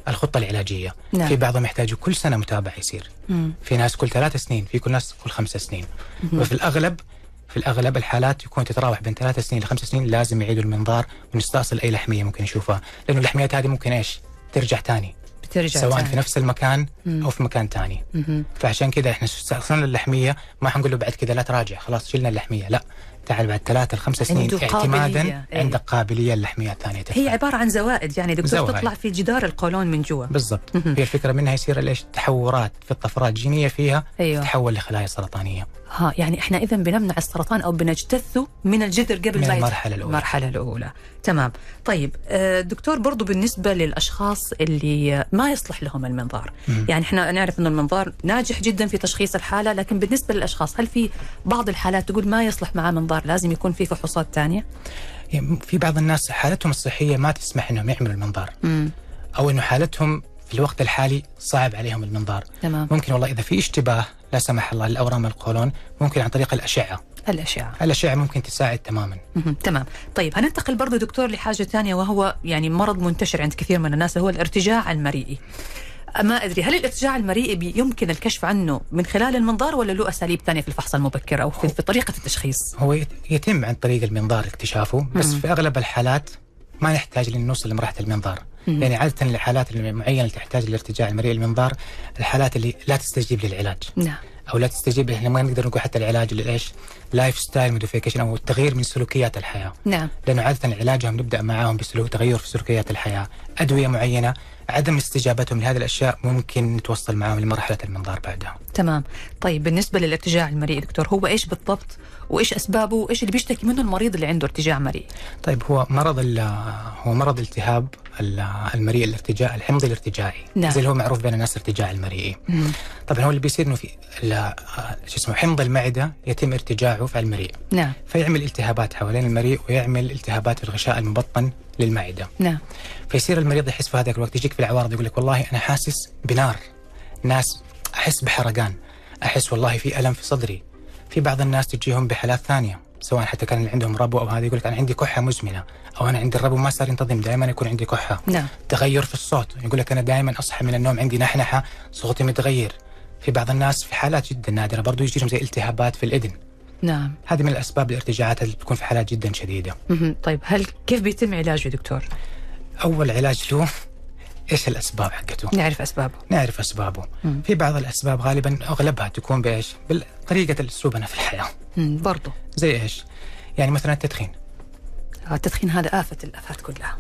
الخطة العلاجية. نعم. في بعضهم يحتاجوا كل سنة متابعة يصير. مم. في ناس كل ثلاث سنين في كل ناس كل خمس سنين. وفي الاغلب في الأغلب الحالات يكون تتراوح بين ثلاث سنين لخمس سنين لازم يعيدوا المنظار ونستأصل أي لحمية ممكن نشوفها لأنه اللحميات هذه ممكن إيش؟ ترجع ثاني بترجع سواء تاني. في نفس المكان مم. أو في مكان ثاني مهم. فعشان كذا إحنا استأصلنا اللحمية ما حنقول له بعد كذا لا تراجع خلاص شلنا اللحمية لا تعال بعد ثلاثة لخمسة سنين عنده قابلية. اعتمادا إيه. عندك قابلية اللحمية الثانية هي تدخل. عبارة عن زوائد يعني دكتور زوائد. تطلع في جدار القولون من جوا بالضبط. هي الفكرة منها يصير ليش تحورات في الطفرات الجينية فيها أيوة. تتحول لخلايا سرطانية ها يعني إحنا إذا بنمنع السرطان أو بنجتثه من الجذر قبل من ما المرحلة الأولى. المرحلة الأولى تمام طيب آه، دكتور برضو بالنسبة للأشخاص اللي ما يصلح لهم المنظار مم. يعني إحنا نعرف إنه المنظار ناجح جدا في تشخيص الحالة لكن بالنسبة للأشخاص هل في بعض الحالات تقول ما يصلح معاه منظار لازم يكون في فحوصات ثانية. يعني في بعض الناس حالتهم الصحية ما تسمح إنهم يعملوا المنظار. امم أو إنه حالتهم في الوقت الحالي صعب عليهم المنظار. تمام. ممكن والله إذا في اشتباه لا سمح الله للاورام القولون ممكن عن طريق الأشعة. الأشعة. ممكن تساعد تماما. تمام. طيب هننتقل برضو دكتور لحاجة ثانية وهو يعني مرض منتشر عند كثير من الناس هو الارتجاع المريئي. ما أدري هل الارتجاع المريئي يمكن الكشف عنه من خلال المنظار ولا له أساليب ثانية في الفحص المبكر أو في, في طريقة التشخيص؟ هو يت- يتم عن طريق المنظار اكتشافه بس مم. في أغلب الحالات ما نحتاج لن نوصل لمرحله المنظار. مم. يعني عادة الحالات المعينه اللي تحتاج للارتجاع المريء المنظار الحالات اللي لا تستجيب للعلاج. نعم. أو لا تستجيب إحنا ما نقدر نقول حتى العلاج اللي إيش lifestyle modification أو التغيير من سلوكيات الحياة. نعم. لأنه عادة علاجهم نبدأ معاهم بسلوك تغير في سلوكيات الحياة. أدوية معينة عدم استجابتهم لهذه الأشياء ممكن نتوصل معاهم لمرحلة المنظار بعدها. تمام. طيب بالنسبة للارتجاع المريئي دكتور هو إيش بالضبط؟ وإيش أسبابه وإيش اللي بيشتكي منه المريض اللي عنده ارتجاع مريئي طيب هو مرض هو مرض التهاب ال- المريء الارتجاع الحمض الارتجاعي. نعم. زي اللي هو معروف بين الناس ارتجاع المريئي. طبعا هو اللي بيصير إنه في شو اسمه حمض المعدة يتم ارتجاعه في المريء. نعم. فيعمل التهابات حوالين المريء ويعمل التهابات في الغشاء المبطن للمعدة. نعم. فيصير المريض يحس في هذاك الوقت يجيك في العوارض يقول لك والله أنا حاسس بنار. ناس أحس بحرقان. أحس والله في ألم في صدري. في بعض الناس تجيهم بحالات ثانية سواء حتى كان اللي عندهم ربو أو هذا يقول لك أنا عندي كحة مزمنة أو أنا عندي الربو ما صار ينتظم دائما يكون عندي كحة. نعم. تغير في الصوت يقول لك أنا دائما أصحى من النوم عندي نحنحة صوتي متغير. في بعض الناس في حالات جدا نادرة برضو يجيهم زي التهابات في الإذن. نعم. هذه من الأسباب الارتجاعات اللي بتكون في حالات جدا شديدة. طيب هل كيف بيتم علاجه دكتور؟ أول علاج له إيش الأسباب حقته؟ نعرف أسبابه. نعرف أسبابه. مم. في بعض الأسباب غالبا أغلبها تكون بإيش؟ بطريقه اسلوبنا في الحياة. مم. برضو. زي إيش؟ يعني مثلا التدخين. آه، التدخين هذا آفة الآفات كلها.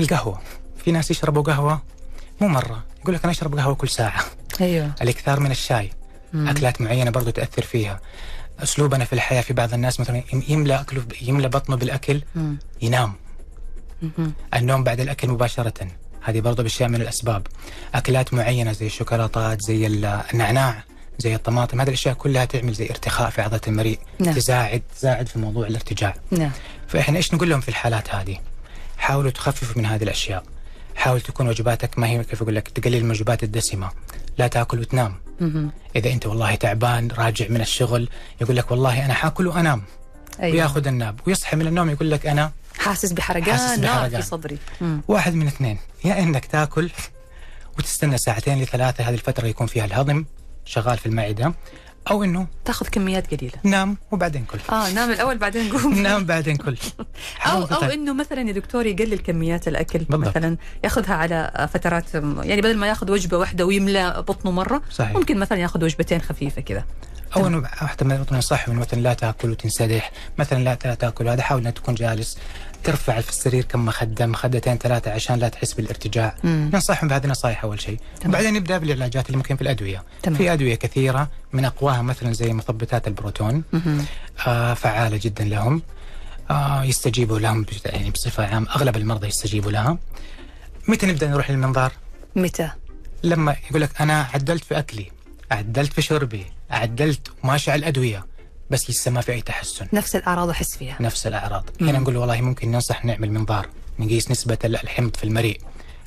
القهوة. في ناس يشربوا قهوة مو مرة. يقول لك أنا أشرب قهوة كل ساعة. أيوه. الإكثار من الشاي. مم. أكلات معينة برضو تأثر فيها. أسلوبنا في الحياة في بعض الناس مثلا يم- يملى أكله يملى بطنه بالأكل مم. ينام. مهم. النوم بعد الأكل مباشرة. هذه برضه بأشياء من الأسباب أكلات معينة زي الشوكولاتات زي النعناع زي الطماطم هذه الأشياء كلها تعمل زي ارتخاء في عضلة المريء نعم. تساعد تساعد في موضوع الارتجاع نعم فإحنا إيش نقول لهم في الحالات هذه؟ حاولوا تخففوا من هذه الأشياء حاول تكون وجباتك ما هي كيف أقول لك تقلل الوجبات الدسمة لا تأكل وتنام مهم. إذا أنت والله تعبان راجع من الشغل يقول لك والله أنا حاكل وأنام أيوة. وياخذ الناب ويصحى من النوم يقول لك أنا حاسس بحرقان حاسس نار بحرقان. في صدري مم. واحد من اثنين يا إنك تاكل وتستنى ساعتين لثلاثة هذه الفترة يكون فيها الهضم شغال في المعدة أو إنه تاخذ كميات قليلة نام وبعدين كل آه نام الأول بعدين قوم نام بعدين كل أو أو. إنه مثلا يا دكتور يقلل كميات الأكل بالضبط. مثلا ياخذها على فترات يعني بدل ما ياخذ وجبة واحدة ويملى بطنه مرة صحيح. ممكن مثلا ياخذ وجبتين خفيفة كذا أو إنه واحدة من النصائح إنه مثلا لا تأكل وتنسدح مثلا لا تأكل هذا حاول انك تكون جالس ترفع في السرير كم مخدة مخدتين ثلاثة عشان لا تحس بالارتجاع. ننصحهم بهذه النصائح أول شيء. وبعدين نبدأ بالعلاجات اللي ممكن في الأدوية تمام. في أدوية كثيرة من أقواها مثلا زي مثبتات البروتون. آه فعالة جدا لهم آه يستجيبوا لهم يعني بصفة عامة أغلب المرضى يستجيبوا لها متى نبدأ نروح للمنظار متى؟ لما يقول لك أنا عدلت في أكلي عدلت في شربي عدلت وماشي على الأدوية بس لسه ما في أي تحسن. نفس الأعراض أحس فيها. نفس الأعراض. هنا نقول والله ممكن ننصح نعمل منظار نقيس نسبة الحمض في المريء.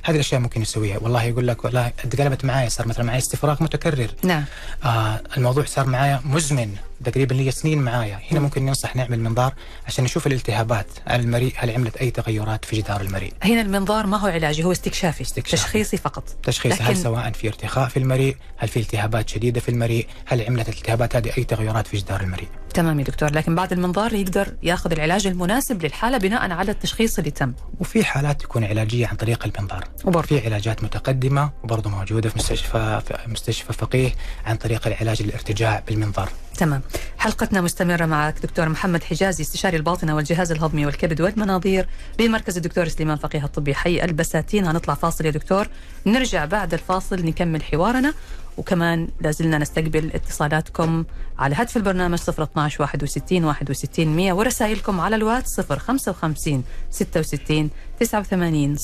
هذه الأشياء ممكن نسويها. والله يقول لك والله قلبت معي صار مثلا معي استفراغ متكرر. نعم. آه الموضوع صار معايا مزمن. تقريبا لي سنين معايا. هنا ممكن ننصح نعمل منظار عشان نشوف الالتهابات. على المريء هل عملت أي تغيرات في جدار المريء؟ هنا المنظار ما هو علاجي هو استكشافي, استكشافي. تشخيصي فقط. تشخيص لكن- هل سواء في ارتخاء في المريء هل في التهابات شديدة في المريء هل عملت الالتهابات هذه أي تغيرات في جدار المريء؟ تمام يا دكتور. لكن بعد المنظار يقدر ياخذ العلاج المناسب للحالة بناء على التشخيص اللي تم. وفي حالات تكون علاجية عن طريق المنظار. وبرضه. في علاجات متقدمة وبرضه موجودة في مستشفى في مستشفى فقيه عن طريق العلاج الارتجاع بالمنظار. تمام. حلقتنا مستمرة معك دكتور محمد حجازي استشاري الباطنة والجهاز الهضمي والكبد والمناظير بمركز الدكتور سليمان فقيه الطبي. حي البساتين. هنطلع فاصل يا دكتور. نرجع بعد الفاصل نكمل حوارنا وكمان لازلنا نستقبل اتصالاتكم على هاتف البرنامج 012 61 61 100 ورسائلكم على الواتس 055 66 89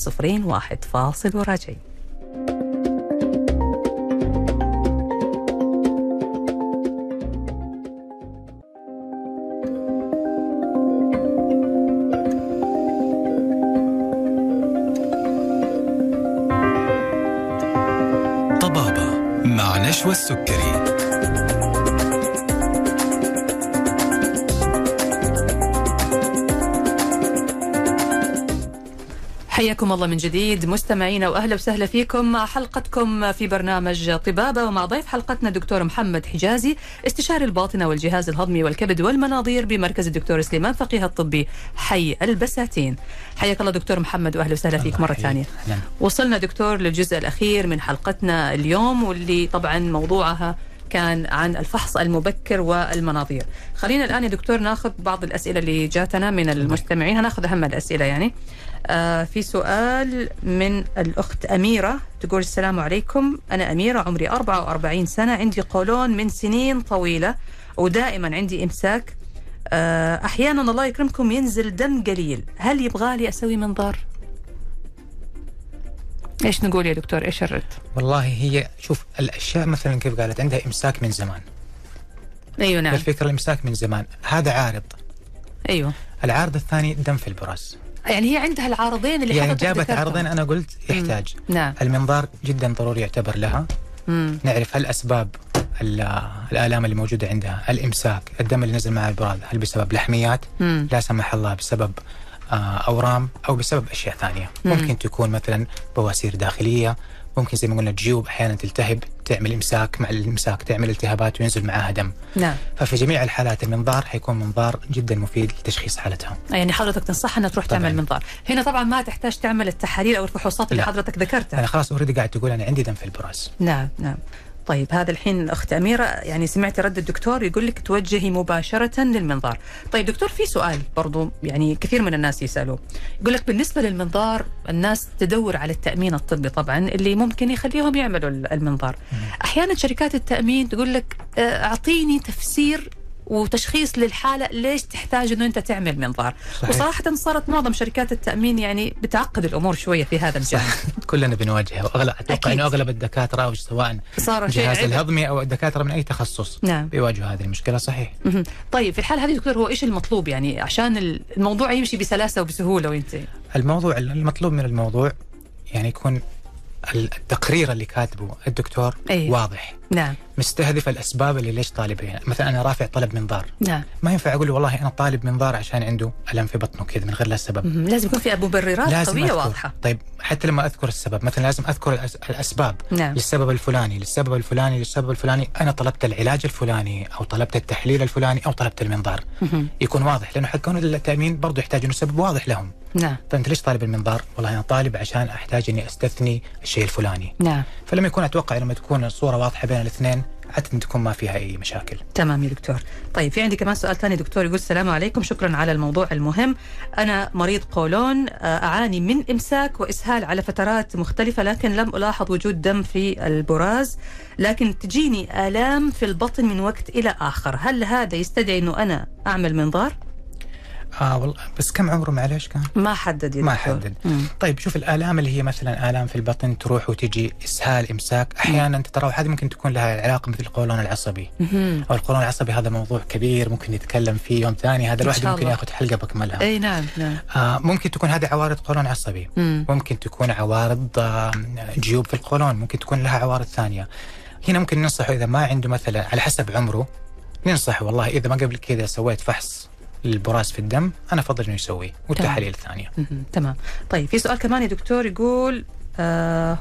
01 فاصل وراجعين. مع حياكم الله من جديد مستمعينا وأهلا وسهلا فيكم مع حلقتكم في برنامج طبابة ومع ضيف حلقتنا دكتور محمد حجازي استشاري الباطنة والجهاز الهضمي والكبد والمناظير بمركز الدكتور سليمان فقيه الطبي حي البساتين. حياك الله دكتور محمد وأهلا وسهلا فيك مرة. ثانية. وصلنا دكتور للجزء الأخير من حلقتنا اليوم واللي طبعا موضوعها كان عن الفحص المبكر والمناظير خلينا الآن يا دكتور ناخذ بعض الأسئلة اللي جاتنا من المستمعين هناخذ أهم الأسئلة يعني آه في سؤال من الأخت أميرة تقول السلام عليكم. أنا أميرة عمري 44 سنة عندي قولون من سنين طويلة ودائما عندي إمساك. آه أحيانا الله يكرمكم ينزل دم قليل. هل يبغالي أسوي منظار؟ إيش نقول يا دكتور؟ إيش الرد؟ والله هي شوف الأشياء مثلا كيف قالت عندها إمساك من زمان. أيوه نعم. الفكرة الإمساك من زمان. هذا عارض. أيوه. العارض الثاني دم في البراز. يعني هي عندها العارضين اللي يعني جابت. عرضين أنا قلت يحتاج نعم المنظار جدا ضروري يعتبر لها مم. نعرف هل أسباب ال- الآلام اللي موجودة عندها الإمساك الدم اللي نزل مع البراز هل بسبب لحميات مم. لا سمح الله بسبب آه، أورام أو بسبب أشياء ثانية مم. ممكن تكون مثلا بواسير داخلية ممكن زي ما قلنا جيوب أحيانا تلتهب تعمل إمساك مع الإمساك تعمل التهابات وينزل معاها دم. نعم. ففي جميع الحالات المنظار حيكون منظار جدا مفيد لتشخيص حالتها يعني حضرتك تنصحها إنها تروح طبعاً. تعمل منظار. هنا طبعا ما تحتاج تعمل التحاليل أو الفحوصات اللي لا. حضرتك ذكرتها. أنا خلاص already قاعد تقول أنا عندي دم في البراز. نعم نعم. طيب هذا الحين الأخت أميرة يعني سمعتي رد الدكتور يقول لك توجهي مباشرة للمنظار. طيب دكتور في سؤال برضو يعني كثير من الناس يسألوه يقول لك بالنسبة للمنظار الناس تدور على التأمين الطبي طبعا اللي ممكن يخليهم يعملوا المنظار. أحيانا شركات التأمين تقول لك آه، أعطيني تفسير وتشخيص للحالة ليش تحتاج إنه أنت تعمل منظار صحيح. وصراحه صارت معظم شركات التأمين يعني بتعقد الأمور شوية في هذا الجانب كلنا بنواجهها واغلب أتوقع. إنه أغلب الدكاترة أو سواء صار عبء. الهضمي أو الدكاترة من أي تخصص نعم. بيواجهوا هذه المشكلة صحيح. طيب في الحال هذه دكتور هو إيش المطلوب يعني عشان الموضوع يمشي بسلاسة وبسهولة وأنت الموضوع المطلوب من الموضوع يعني يكون التقرير اللي كاتبه الدكتور أي. واضح نعم. مستهدف الأسباب اللي ليش طالب هنا. مثلا أنا رافع طلب منظار. نعم. ما ينفع أقول له والله أنا طالب منظار عشان عنده ألم في بطنه كذا من غير لا سبب. لازم يكون في مبررات قوية أذكر. واضحة. طيب حتى لما أذكر السبب مثلا لازم أذكر الأسباب. نعم. للسبب الفلاني للسبب الفلاني للسبب الفلاني. أنا طلبت العلاج الفلاني أو طلبت التحليل الفلاني أو طلبت المنظار. مهم. يكون واضح لأنه حقون التأمين برضه يحتاج إنه سبب واضح لهم. نعم. طيب انت ليش طالب المنظار؟ والله أنا طالب عشان أحتاج إني أستثني الشيء الفلاني. نعم. فلما يكون أتوقع لما تكون الصورة واضحة بين الاثنين عاده تكون ما فيها أي مشاكل. تمام يا دكتور. طيب في عندي كمان سؤال ثاني دكتور يقول السلام عليكم شكرا على الموضوع المهم. أنا مريض قولون آه، أعاني من إمساك وإسهال على فترات مختلفة لكن لم ألاحظ وجود دم في البراز لكن تجيني آلام في البطن من وقت إلى آخر. هل هذا يستدعي أنه أنا أعمل منظار؟ آه والله بس كم عمره معلش كان؟ ما حدد ما. حدد مم. طيب شوف الآلام اللي هي مثلا آلام في البطن تروح وتجي إسهال إمساك أحيانا ترى هذه ممكن تكون لها علاقة مثل القولون العصبي مهم. أو القولون العصبي هذا موضوع كبير ممكن نتكلم فيه يوم ثاني هذا الواحد ممكن. ياخذ حلقة بكملها أي نعم نعم آه ممكن تكون هذه عوارض قولون عصبي مم. ممكن تكون عوارض آه جيوب في القولون ممكن تكون لها عوارض ثانية هنا ممكن ننصحه إذا ما عنده مثلا على حسب عمره ننصحه والله إذا ما قبل كذا سويت فحص للبراز في الدم أنا أفضل إنه يسويه والتحاليل الثانية. تمام. طيب في سؤال كمان يا دكتور يقول آه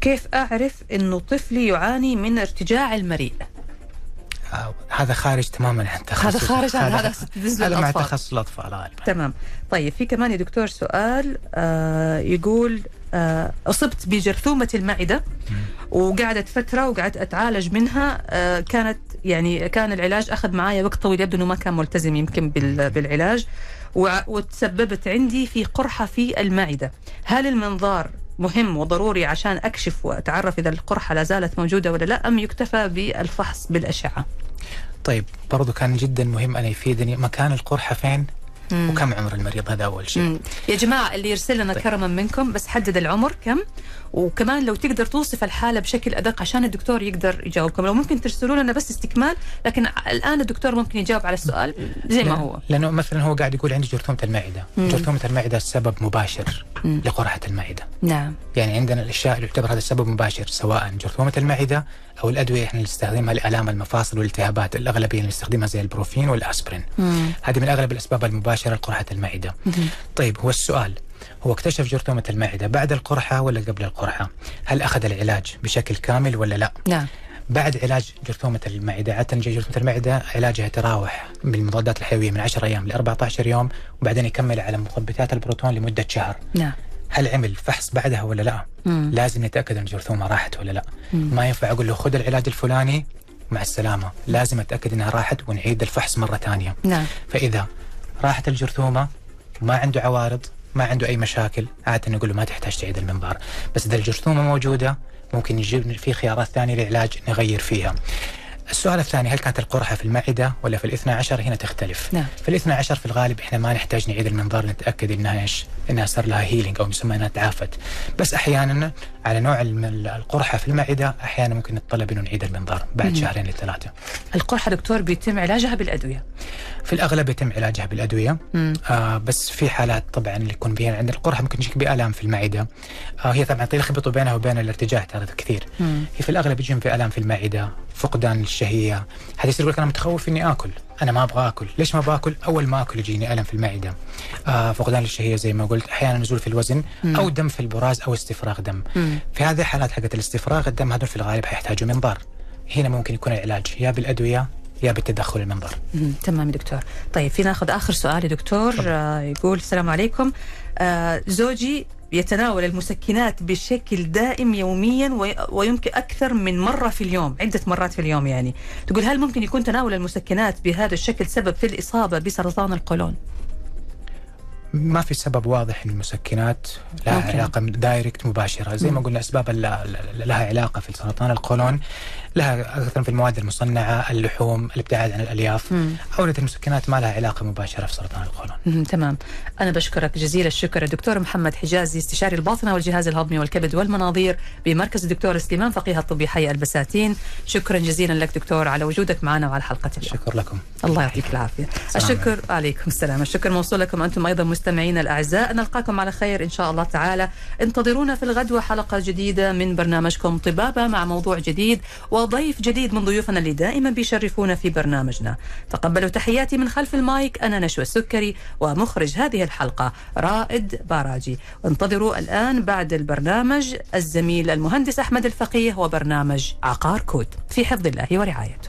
كيف أعرف أنه طفلي يعاني من ارتجاع المريء؟ آه هذا خارج تماما عن تخصص. هذا خارج عن هذا هذا مع. تخصص الأطفال غالبا. تمام. طيب في كمان يا دكتور سؤال آه يقول أصبت بجرثومة المعدة وقعدت فترة وقعدت أتعالج منها. آه كانت يعني كان العلاج أخذ معايا وقت طويل يبدو أنه ما كان ملتزم يمكن بال- بالعلاج. وتسببت عندي في قرحة في المعدة هل المنظار مهم وضروري عشان أكشف وأتعرف إذا القرحة لا زالت موجودة ولا لا أم يكتفى بالفحص بالأشعة؟ طيب برضو كان جدا مهم أن يفيدني. مكان القرحة فين؟ مم. وكم عمر المريض هذا أول شيء مم. يا جماعة اللي يرسل لنا طيب. كرما منكم بس حدد العمر كم وكمان لو تقدر توصف الحالة بشكل أدق عشان الدكتور يقدر يجاوبكم لو ممكن ترسلوا لنا بس استكمال لكن الآن الدكتور ممكن يجاوب على السؤال زي ما هو لأنه مثلا هو قاعد يقول عندي جرثومة المعدة مم. جرثومة المعدة سبب مباشر مم. لقرحة المعدة نعم يعني عندنا الأشياء اللي يعتبر هذا السبب مباشر سواء جرثومة المعدة أو الأدوية إحنا اللي نستخدمها لألام المفاصل والالتهابات الأغلبية اللي نستخدمها زي البروفين والأسبرين. مم. هذه من أغلب الأسباب المباشرة لقرحه المعدة. مهم. طيب هو السؤال هو اكتشف جرثومة المعدة بعد القرحة ولا قبل القرحة؟ هل أخذ العلاج بشكل كامل ولا لا؟ نعم بعد علاج جرثومة المعدة عادة جرثومة المعدة علاجها يتراوح بالمضادات الحيوية من 10 أيام ل 14 يوم وبعدين يكمل على مثبتات البروتون لمدة شهر. نعم هل عمل فحص بعدها ولا لا؟ مم. لازم نتاكد إن الجرثومه راحت ولا لا؟ مم. ما ينفع أقول له خذ العلاج الفلاني مع السلامة، لازم أتأكد إنها راحت ونعيد الفحص مرة ثانية. نعم فإذا راحت الجرثومة ما عنده عوارض، ما عنده أي مشاكل، عادة نقول له ما تحتاج تعيد المنظار، بس إذا الجرثومة موجودة ممكن يجيب في خيارات ثانية للعلاج نغير فيها. السؤال الثاني هل كانت القرحة في المعدة ولا في الاثنى عشر؟ هنا تختلف. نعم. في الاثنى عشر في الغالب إحنا ما نحتاج نعيد المنظار نتأكد إنها إيش؟ إنها صار لها هيلينج أو يسمى إنها تعافت. بس أحيانا على نوع القرحة في المعدة أحيانا ممكن نتطلب إنه نعيد المنظار بعد مم. شهرين لثلاثة القرحة دكتور بيتم علاجها بالأدوية؟ في الأغلب يتم علاجها بالأدوية. مم. آه بس في حالات طبعا اللي يكون فيها عند القرحة ممكن تجيك بآلام في المعدة. آه هي طبعا تلخبط بينها وبين الارتجاع ترى كثير. مم. هي في الأغلب يجيهم في آلام في المعدة. فقدان للشهيه هذا يصير يقول لك أنا متخوف إني آكل. أنا ما أبغى آكل. ليش ما باكل أول ما آكل يجيني ألم في المعدة. آه فقدان للشهيه زي ما قلت. أحيانا نزول في الوزن مم. أو دم في البراز أو استفراغ دم. مم. في هذه الحالات حقت الاستفراغ الدم هذول في الغالب حيحتاجوا منظار هنا ممكن يكون العلاج. يا بالأدوية يا بالتدخل المنظر. تمام دكتور. طيب في ناخذ آخر سؤال يا دكتور. آه يقول السلام عليكم. آه زوجي يتناول المسكنات بشكل دائم يوميا وي- ويمكن أكثر من مرة في اليوم عدة مرات في اليوم يعني. تقول هل ممكن يكون تناول المسكنات بهذا الشكل سبب في الإصابة بسرطان القولون؟ ما في سبب واضح ان المسكنات لها ممكن. علاقة direct مباشرة. زي ما قلنا اسباب لها علاقة في سرطان القولون. لها أكثر في المواد المصنعة اللحوم الابتعاد عن الألياف. اورده المسكنات ما لها علاقة مباشرة في سرطان القولون. تمام. أنا بشكرك جزيل الشكر الدكتور محمد حجازي استشاري الباطنة والجهاز الهضمي والكبد والمناظير بمركز الدكتور سليمان فقيه الطبي حي البساتين. شكرا جزيلا لك دكتور على وجودك معنا وعلى حلقة اليوم. شكر لكم. الله يعطيك السلام الشكر عليكم. السلام. الشكر موصول لكم أنتم أيضا مستمعينا الأعزاء. نلقاكم على خير إن شاء الله تعالى. انتظرونا في الغد وحلقة جديدة من برنامجكم طبابة مع موضوع جديد. وضيف جديد من ضيوفنا اللي دائما بيشرفونا في برنامجنا. تقبلوا تحياتي من خلف المايك أنا نشوى السكري ومخرج هذه الحلقة رائد باراجي. وانتظروا الآن بعد البرنامج الزميل المهندس أحمد الفقيه وبرنامج عقار كود. في حفظ الله ورعايته.